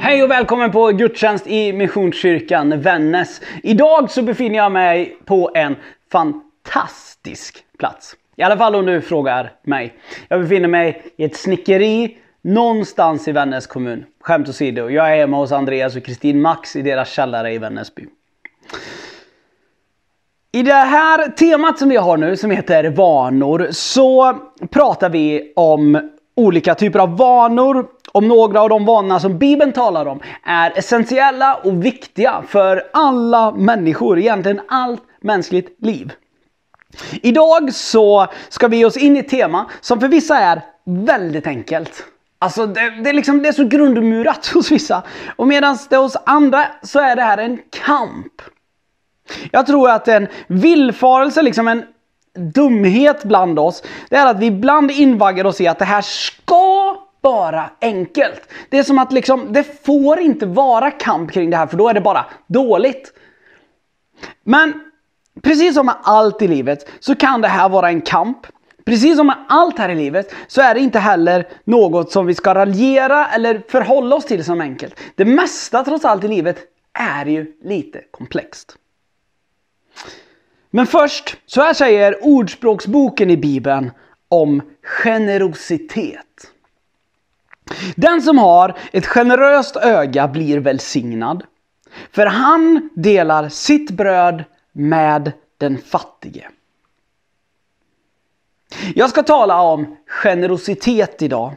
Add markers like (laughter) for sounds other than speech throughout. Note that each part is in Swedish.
Hej och välkommen på gudstjänst i Missionskyrkan Vännäs. Idag så befinner jag mig på en fantastisk plats. I alla fall om du frågar mig. Jag befinner mig i ett snickeri någonstans i Vännäs kommun. Skämt åsido, jag är hemma hos Andreas och Kristin Max i deras källare i Vännäsby. I det här temat som vi har nu som heter vanor så pratar vi om olika typer av vanor. Om några av de vanorna som Bibeln talar om är essentiella och viktiga för alla människor, egentligen allt mänskligt liv. Idag så ska vi ge oss in i ett tema som för vissa är väldigt enkelt. Alltså det, det, är liksom, det är så grundmurat (laughs) hos vissa. Och medan det hos andra så är det här en kamp. Jag tror att en villfarelse, liksom en dumhet bland oss, det är att vi ibland invaggar oss i att det här ska vara enkelt. Det är som att liksom, det får inte vara kamp kring det här för då är det bara dåligt. Men precis som med allt i livet så kan det här vara en kamp. Precis som med allt här i livet så är det inte heller något som vi ska raljera eller förhålla oss till som enkelt. Det mesta trots allt i livet är ju lite komplext. Men först, så här säger Ordspråksboken i Bibeln om generositet. Den som har ett generöst öga blir välsignad, för han delar sitt bröd med den fattige. Jag ska tala om generositet idag.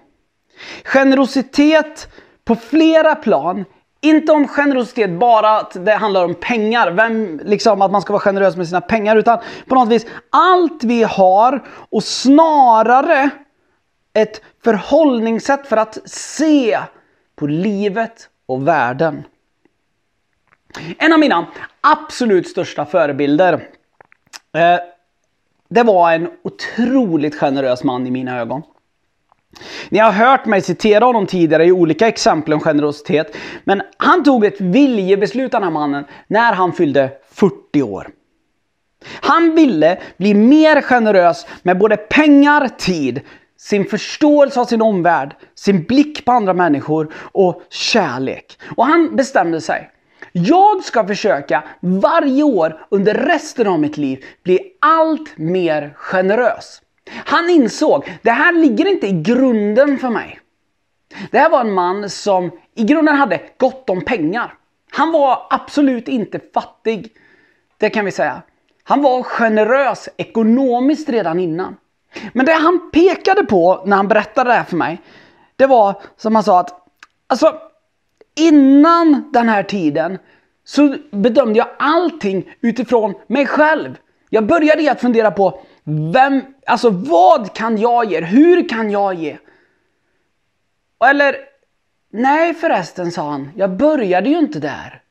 Generositet på flera plan. Inte om generositet bara att det handlar om pengar, vem, liksom att man ska vara generös med sina pengar, utan på något vis allt vi har och snarare ett förhållningssätt för att se på livet och världen. En av mina absolut största förebilder eh, det var en otroligt generös man i mina ögon. Ni har hört mig citera honom tidigare i olika exempel om generositet. Men han tog ett viljebeslut den här mannen när han fyllde 40 år. Han ville bli mer generös med både pengar, tid, sin förståelse av sin omvärld, sin blick på andra människor och kärlek. Och han bestämde sig. Jag ska försöka varje år under resten av mitt liv bli allt mer generös. Han insåg, det här ligger inte i grunden för mig. Det här var en man som i grunden hade gott om pengar. Han var absolut inte fattig. Det kan vi säga. Han var generös ekonomiskt redan innan. Men det han pekade på när han berättade det här för mig, det var som han sa att alltså innan den här tiden så bedömde jag allting utifrån mig själv. Jag började i att fundera på vem, alltså vad kan jag ge? Hur kan jag ge? Eller, nej förresten sa han, jag började ju inte där.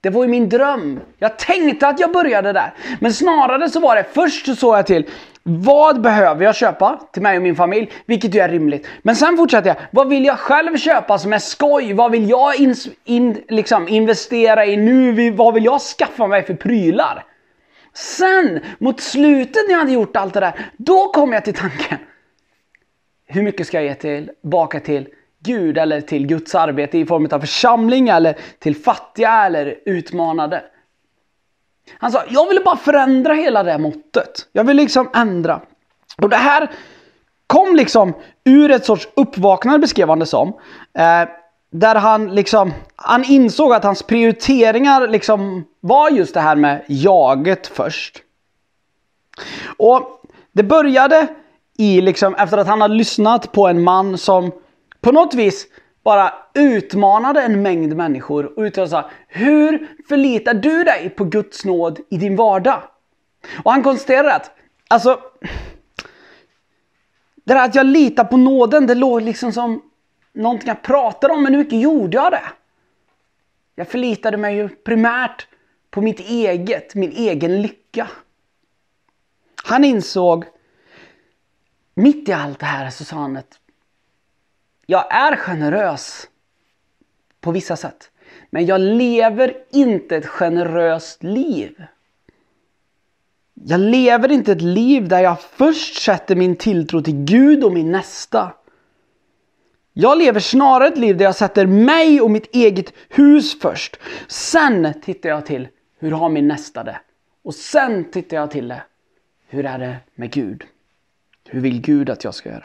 Det var ju min dröm. Jag tänkte att jag började där. Men snarare så var det, först så såg jag till, vad behöver jag köpa till mig och min familj? Vilket ju är rimligt. Men sen fortsatte jag. Vad vill jag själv köpa som är skoj? Vad vill jag in, in, liksom investera i nu? Vad vill jag skaffa mig för prylar? Sen, mot slutet när jag hade gjort allt det där, då kom jag till tanken. Hur mycket ska jag ge tillbaka till Gud eller till Guds arbete i form av församling eller till fattiga eller utmanade? Han sa, jag ville bara förändra hela det måttet. Jag vill liksom ändra. Och det här kom liksom ur ett sorts uppvaknande beskrev han det som. Eh, där han liksom, han insåg att hans prioriteringar liksom var just det här med jaget först. Och det började i liksom, efter att han hade lyssnat på en man som på något vis bara utmanade en mängd människor och uttalade såhär Hur förlitar du dig på Guds nåd i din vardag? Och han konstaterade att, alltså, det där att jag litar på nåden, det låg liksom som någonting jag pratade om, men hur mycket gjorde jag det? Jag förlitade mig ju primärt på mitt eget, min egen lycka. Han insåg, mitt i allt det här så sa han att jag är generös på vissa sätt. Men jag lever inte ett generöst liv. Jag lever inte ett liv där jag först sätter min tilltro till Gud och min nästa. Jag lever snarare ett liv där jag sätter mig och mitt eget hus först. Sen tittar jag till, hur har min nästa det? Och sen tittar jag till det, hur är det med Gud? Hur vill Gud att jag ska göra?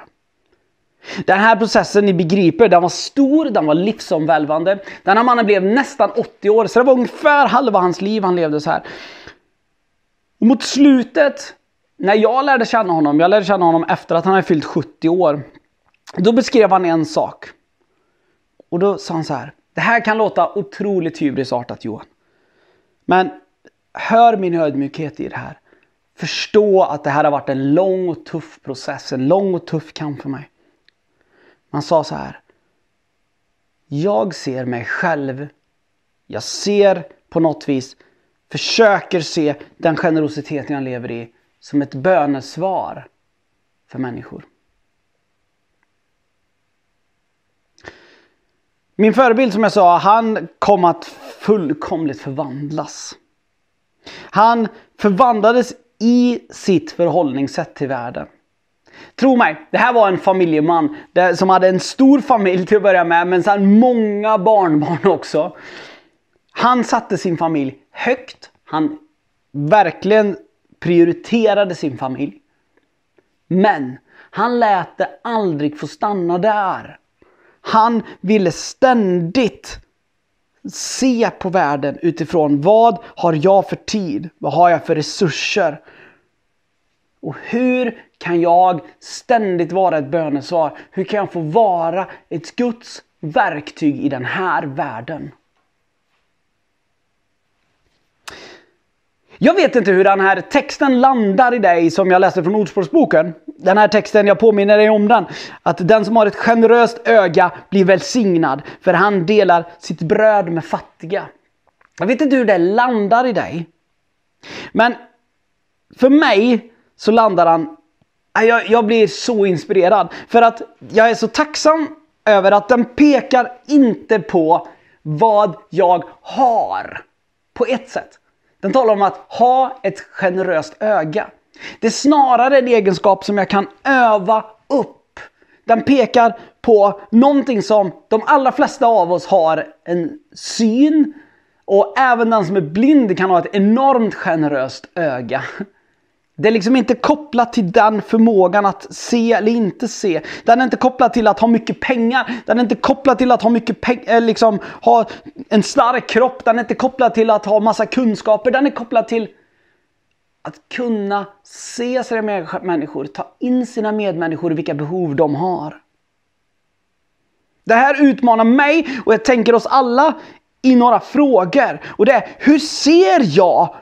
Den här processen, ni begriper, den var stor, den var livsomvälvande. Den här mannen blev nästan 80 år, så det var ungefär halva hans liv han levde så här. Och mot slutet, när jag lärde känna honom, jag lärde känna honom efter att han hade fyllt 70 år. Då beskrev han en sak. Och då sa han så här. Det här kan låta otroligt hybrisartat Johan. Men hör min ödmjukhet i det här. Förstå att det här har varit en lång och tuff process, en lång och tuff kamp för mig. Man sa så här. Jag ser mig själv. Jag ser på något vis, försöker se den generositeten jag lever i som ett bönesvar för människor. Min förebild som jag sa, han kom att fullkomligt förvandlas. Han förvandlades i sitt förhållningssätt till världen. Tro mig, det här var en familjeman som hade en stor familj till att börja med, men sen många barnbarn också. Han satte sin familj högt. Han verkligen prioriterade sin familj. Men han lät det aldrig få stanna där. Han ville ständigt se på världen utifrån vad har jag för tid? Vad har jag för resurser? Och hur kan jag ständigt vara ett bönesvar? Hur kan jag få vara ett Guds verktyg i den här världen? Jag vet inte hur den här texten landar i dig som jag läste från Ordspråksboken. Den här texten, jag påminner dig om den. Att den som har ett generöst öga blir välsignad, för han delar sitt bröd med fattiga. Jag vet inte hur det landar i dig. Men för mig så landar han, jag, jag blir så inspirerad. För att jag är så tacksam över att den pekar inte på vad jag har. På ett sätt. Den talar om att ha ett generöst öga. Det är snarare en egenskap som jag kan öva upp. Den pekar på någonting som de allra flesta av oss har en syn och även den som är blind kan ha ett enormt generöst öga. Det är liksom inte kopplat till den förmågan att se eller inte se. Den är inte kopplad till att ha mycket pengar. Den är inte kopplad till att ha mycket pengar, eh, liksom ha en stark kropp. Den är inte kopplad till att ha massa kunskaper. Den är kopplad till att kunna se sina människor, ta in sina medmänniskor och vilka behov de har. Det här utmanar mig och jag tänker oss alla i några frågor. Och det är, hur ser jag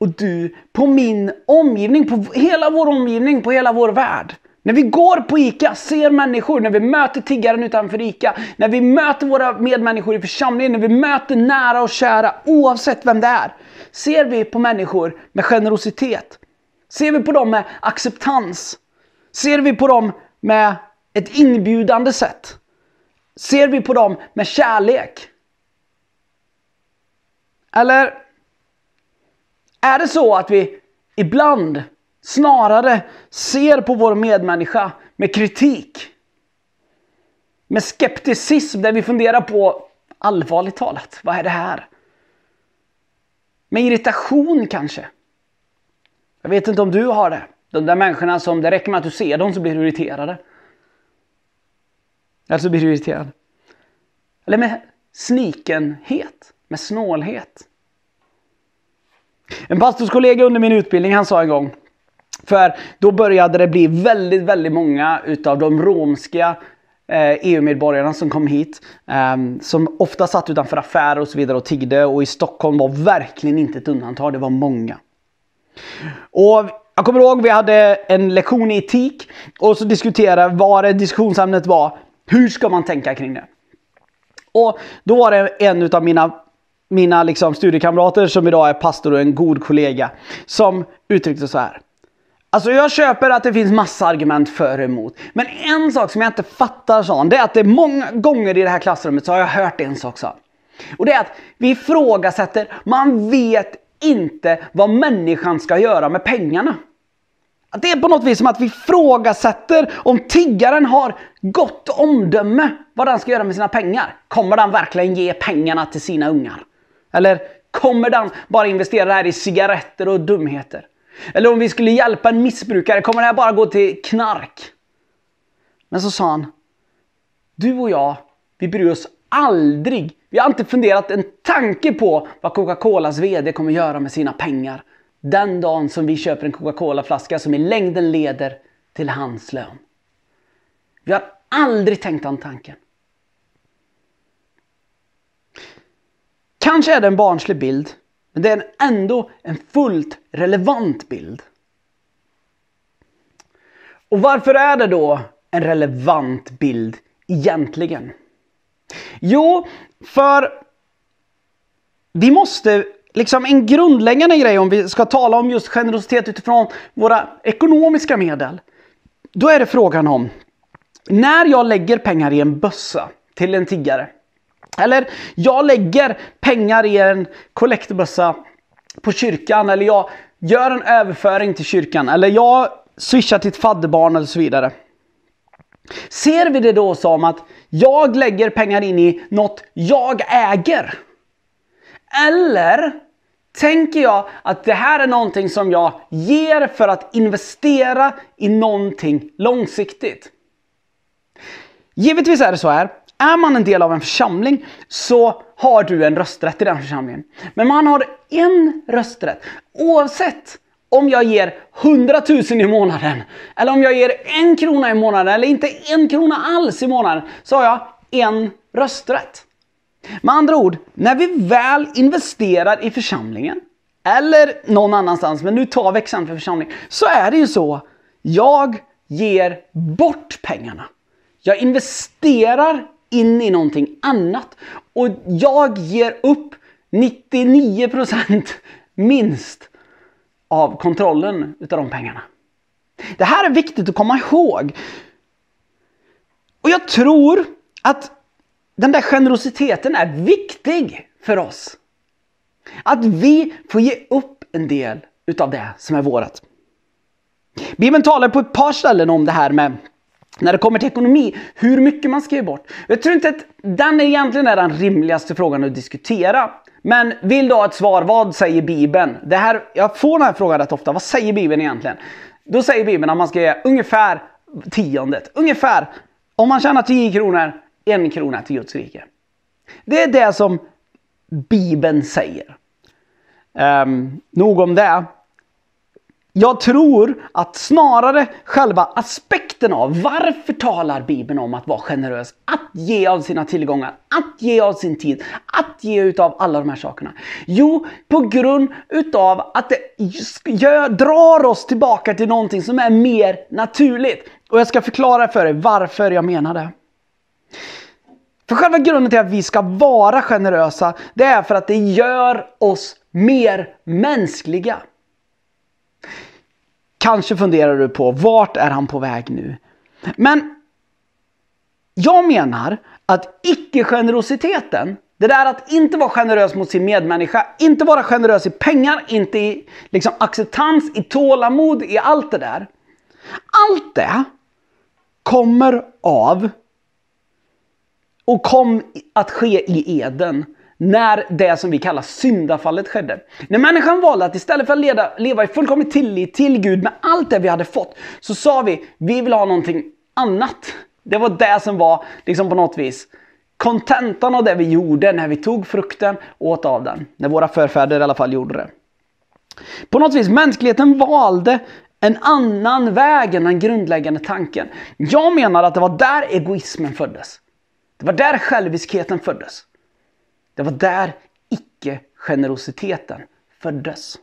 och du på min omgivning, på hela vår omgivning, på hela vår värld. När vi går på ICA, ser människor, när vi möter tiggaren utanför ICA, när vi möter våra medmänniskor i församlingen, när vi möter nära och kära, oavsett vem det är. Ser vi på människor med generositet? Ser vi på dem med acceptans? Ser vi på dem med ett inbjudande sätt? Ser vi på dem med kärlek? Eller är det så att vi ibland snarare ser på vår medmänniska med kritik? Med skepticism där vi funderar på, allvarligt talat, vad är det här? Med irritation kanske? Jag vet inte om du har det. De där människorna som det räcker med att du ser dem så blir du irriterade. Eller så blir du irriterad. Eller med snikenhet, med snålhet. En pastorskollega under min utbildning han sa en gång, för då började det bli väldigt, väldigt många utav de romska eh, EU-medborgarna som kom hit. Ehm, som ofta satt utanför affärer och så vidare och tiggde och i Stockholm var verkligen inte ett undantag, det var många. Och jag kommer ihåg vi hade en lektion i etik och så diskuterade vad det diskussionsämnet var. Hur ska man tänka kring det? Och då var det en av mina mina liksom studiekamrater som idag är pastor och en god kollega som uttryckte så här. Alltså jag köper att det finns massa argument för och emot. Men en sak som jag inte fattar sån, det är att det är många gånger i det här klassrummet så har jag hört en sak sa Och det är att vi ifrågasätter, man vet inte vad människan ska göra med pengarna. Det är på något vis som att vi ifrågasätter om tiggaren har gott omdöme vad den ska göra med sina pengar. Kommer den verkligen ge pengarna till sina ungar? Eller kommer den bara investera det här i cigaretter och dumheter? Eller om vi skulle hjälpa en missbrukare, kommer det här bara gå till knark? Men så sa han, du och jag, vi bryr oss aldrig, vi har inte funderat en tanke på vad Coca-Colas VD kommer göra med sina pengar. Den dagen som vi köper en Coca-Cola-flaska som i längden leder till hans lön. Vi har aldrig tänkt den tanken. Kanske är det en barnslig bild, men det är ändå en fullt relevant bild. Och varför är det då en relevant bild egentligen? Jo, för vi måste, liksom en grundläggande grej om vi ska tala om just generositet utifrån våra ekonomiska medel. Då är det frågan om, när jag lägger pengar i en bössa till en tiggare. Eller jag lägger pengar i en kollektbössa på kyrkan. Eller jag gör en överföring till kyrkan. Eller jag swishar till ett fadderbarn eller så vidare. Ser vi det då som att jag lägger pengar in i något jag äger? Eller tänker jag att det här är någonting som jag ger för att investera i någonting långsiktigt? Givetvis är det så här. Är man en del av en församling så har du en rösträtt i den församlingen. Men man har en rösträtt oavsett om jag ger 100 000 i månaden eller om jag ger en krona i månaden eller inte en krona alls i månaden så har jag en rösträtt. Med andra ord, när vi väl investerar i församlingen eller någon annanstans, men nu tar vi exempel församling, så är det ju så. Jag ger bort pengarna. Jag investerar in i någonting annat och jag ger upp 99% minst av kontrollen utav de pengarna. Det här är viktigt att komma ihåg. Och jag tror att den där generositeten är viktig för oss. Att vi får ge upp en del utav det som är vårat. Bibeln talar på ett par ställen om det här med när det kommer till ekonomi, hur mycket man ska ge bort. Jag tror inte att den egentligen är den rimligaste frågan att diskutera. Men vill du ha ett svar, vad säger Bibeln? Det här, jag får den här frågan rätt ofta, vad säger Bibeln egentligen? Då säger Bibeln att man ska ge ungefär tiondet. Ungefär, om man tjänar 10 kronor, en krona till Guds rike. Det är det som Bibeln säger. Um, nog om det. Jag tror att snarare själva aspekten av varför talar Bibeln om att vara generös, att ge av sina tillgångar, att ge av sin tid, att ge utav alla de här sakerna. Jo, på grund utav att det gör, drar oss tillbaka till någonting som är mer naturligt. Och jag ska förklara för er varför jag menar det. För själva grunden till att vi ska vara generösa, det är för att det gör oss mer mänskliga. Kanske funderar du på vart är han på väg nu? Men jag menar att icke-generositeten, det där att inte vara generös mot sin medmänniska, inte vara generös i pengar, inte i liksom, acceptans, i tålamod, i allt det där. Allt det kommer av och kom att ske i Eden när det som vi kallar syndafallet skedde. När människan valde att istället för att leda, leva i fullkomlig tillit till Gud med allt det vi hade fått, så sa vi, vi vill ha någonting annat. Det var det som var liksom på något vis kontentan av det vi gjorde när vi tog frukten och åt av den. När våra förfäder i alla fall gjorde det. På något vis, mänskligheten valde en annan väg än den grundläggande tanken. Jag menar att det var där egoismen föddes. Det var där själviskheten föddes. Det var där icke-generositeten föddes.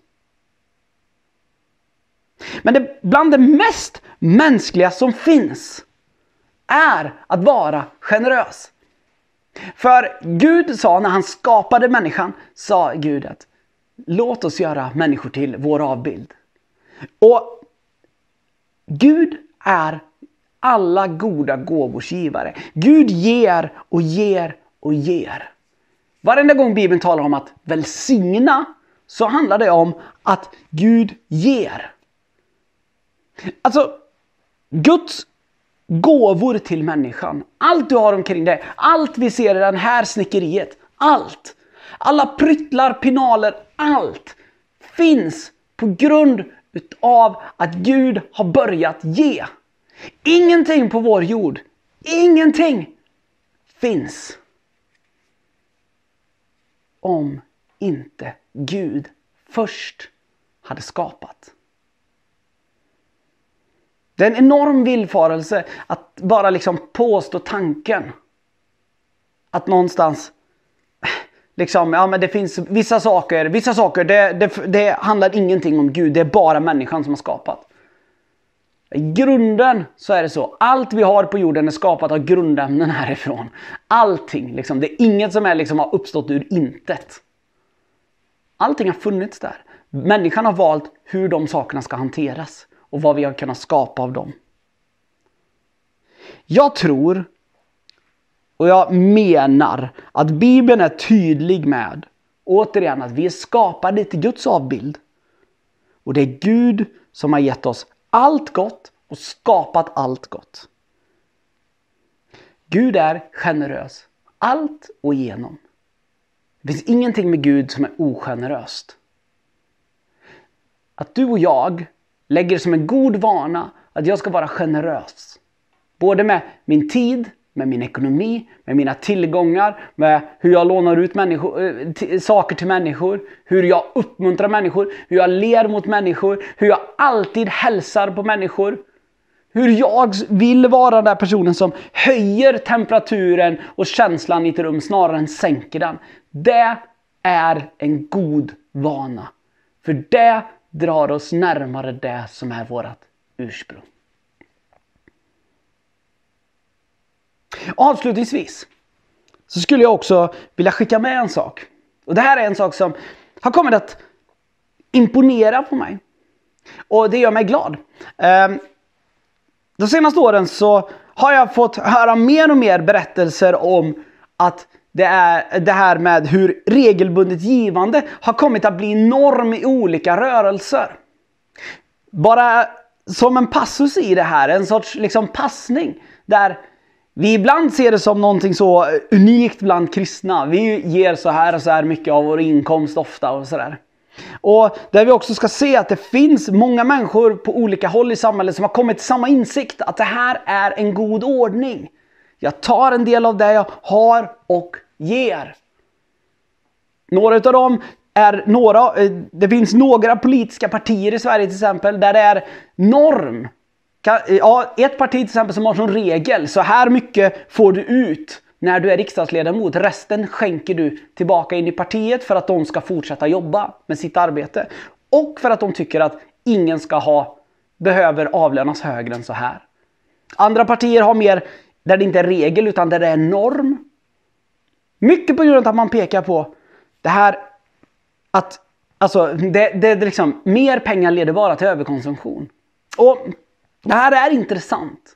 Men det, bland det mest mänskliga som finns är att vara generös. För Gud sa när han skapade människan, sa Gud att låt oss göra människor till vår avbild. Och Gud är alla goda gåvors givare. Gud ger och ger och ger. Varenda gång Bibeln talar om att välsigna så handlar det om att Gud ger. Alltså, Guds gåvor till människan. Allt du har omkring dig, allt vi ser i det här snickeriet, allt. Alla pryttlar, pinaler, allt finns på grund utav att Gud har börjat ge. Ingenting på vår jord, ingenting finns om inte Gud först hade skapat. Det är en enorm villfarelse att bara liksom påstå tanken att någonstans liksom, ja men det finns vissa saker, vissa saker, det, det, det handlar ingenting om Gud, det är bara människan som har skapat. I grunden så är det så. Allt vi har på jorden är skapat av grundämnen härifrån. Allting. Liksom. Det är inget som är, liksom, har uppstått ur intet. Allting har funnits där. Människan har valt hur de sakerna ska hanteras och vad vi har kunnat skapa av dem. Jag tror och jag menar att Bibeln är tydlig med återigen att vi är skapade till Guds avbild. Och det är Gud som har gett oss allt gott och skapat allt gott. Gud är generös. Allt och igenom. Det finns ingenting med Gud som är ogeneröst. Att du och jag lägger som en god vana att jag ska vara generös. Både med min tid, med min ekonomi, med mina tillgångar, med hur jag lånar ut människor, eh, saker till människor, hur jag uppmuntrar människor, hur jag ler mot människor, hur jag alltid hälsar på människor. Hur jag vill vara den där personen som höjer temperaturen och känslan i ett rum snarare än sänker den. Det är en god vana. För det drar oss närmare det som är vårt ursprung. Avslutningsvis så skulle jag också vilja skicka med en sak. Och det här är en sak som har kommit att imponera på mig. Och det gör mig glad. Ehm, de senaste åren så har jag fått höra mer och mer berättelser om att det är det här med hur regelbundet givande har kommit att bli norm i olika rörelser. Bara som en passus i det här, en sorts liksom passning. Där vi ibland ser det som någonting så eh, unikt bland kristna. Vi ger så här och så här mycket av vår inkomst ofta och sådär. Och där vi också ska se att det finns många människor på olika håll i samhället som har kommit till samma insikt att det här är en god ordning. Jag tar en del av det jag har och ger. Några av dem är några, eh, det finns några politiska partier i Sverige till exempel där det är norm Eh, ja, ett parti till exempel som har som regel, så här mycket får du ut när du är riksdagsledamot. Resten skänker du tillbaka in i partiet för att de ska fortsätta jobba med sitt arbete. Och för att de tycker att ingen ska ha, behöver avlönas högre än så här. Andra partier har mer där det inte är regel utan där det är norm. Mycket på grund av att man pekar på det här att alltså, det, det, det liksom, mer pengar leder bara till överkonsumtion. Och det här är intressant.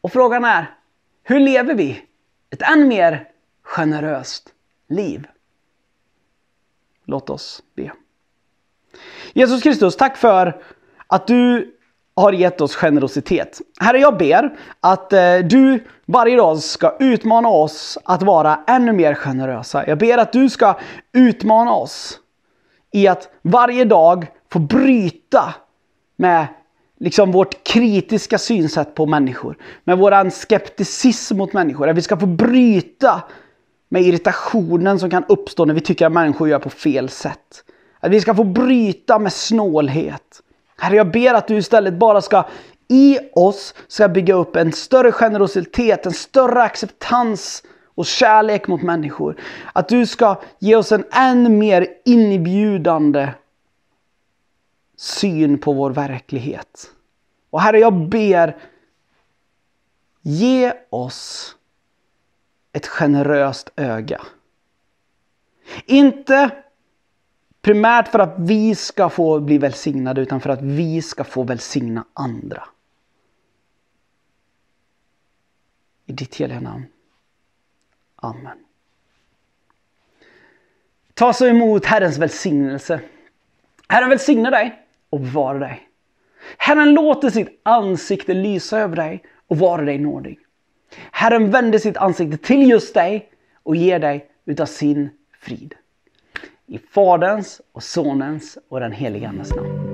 Och frågan är, hur lever vi ett än mer generöst liv? Låt oss be. Jesus Kristus, tack för att du har gett oss generositet. Herre, jag ber att eh, du varje dag ska utmana oss att vara ännu mer generösa. Jag ber att du ska utmana oss i att varje dag få bryta med liksom vårt kritiska synsätt på människor. Med våran skepticism mot människor. Att vi ska få bryta med irritationen som kan uppstå när vi tycker att människor gör på fel sätt. Att vi ska få bryta med snålhet. Herre, jag ber att du istället bara ska i oss ska bygga upp en större generositet, en större acceptans och kärlek mot människor. Att du ska ge oss en än mer inbjudande syn på vår verklighet. Och Herre, jag ber, ge oss ett generöst öga. Inte primärt för att vi ska få bli välsignade utan för att vi ska få välsigna andra. I ditt heliga namn. Amen. Ta så emot Herrens välsignelse. Herren välsigne dig och bevara dig. Herren låter sitt ansikte lysa över dig och vara dig nådig. Herren vänder sitt ansikte till just dig och ger dig utav sin frid. I Faderns och Sonens och den helige Andes namn.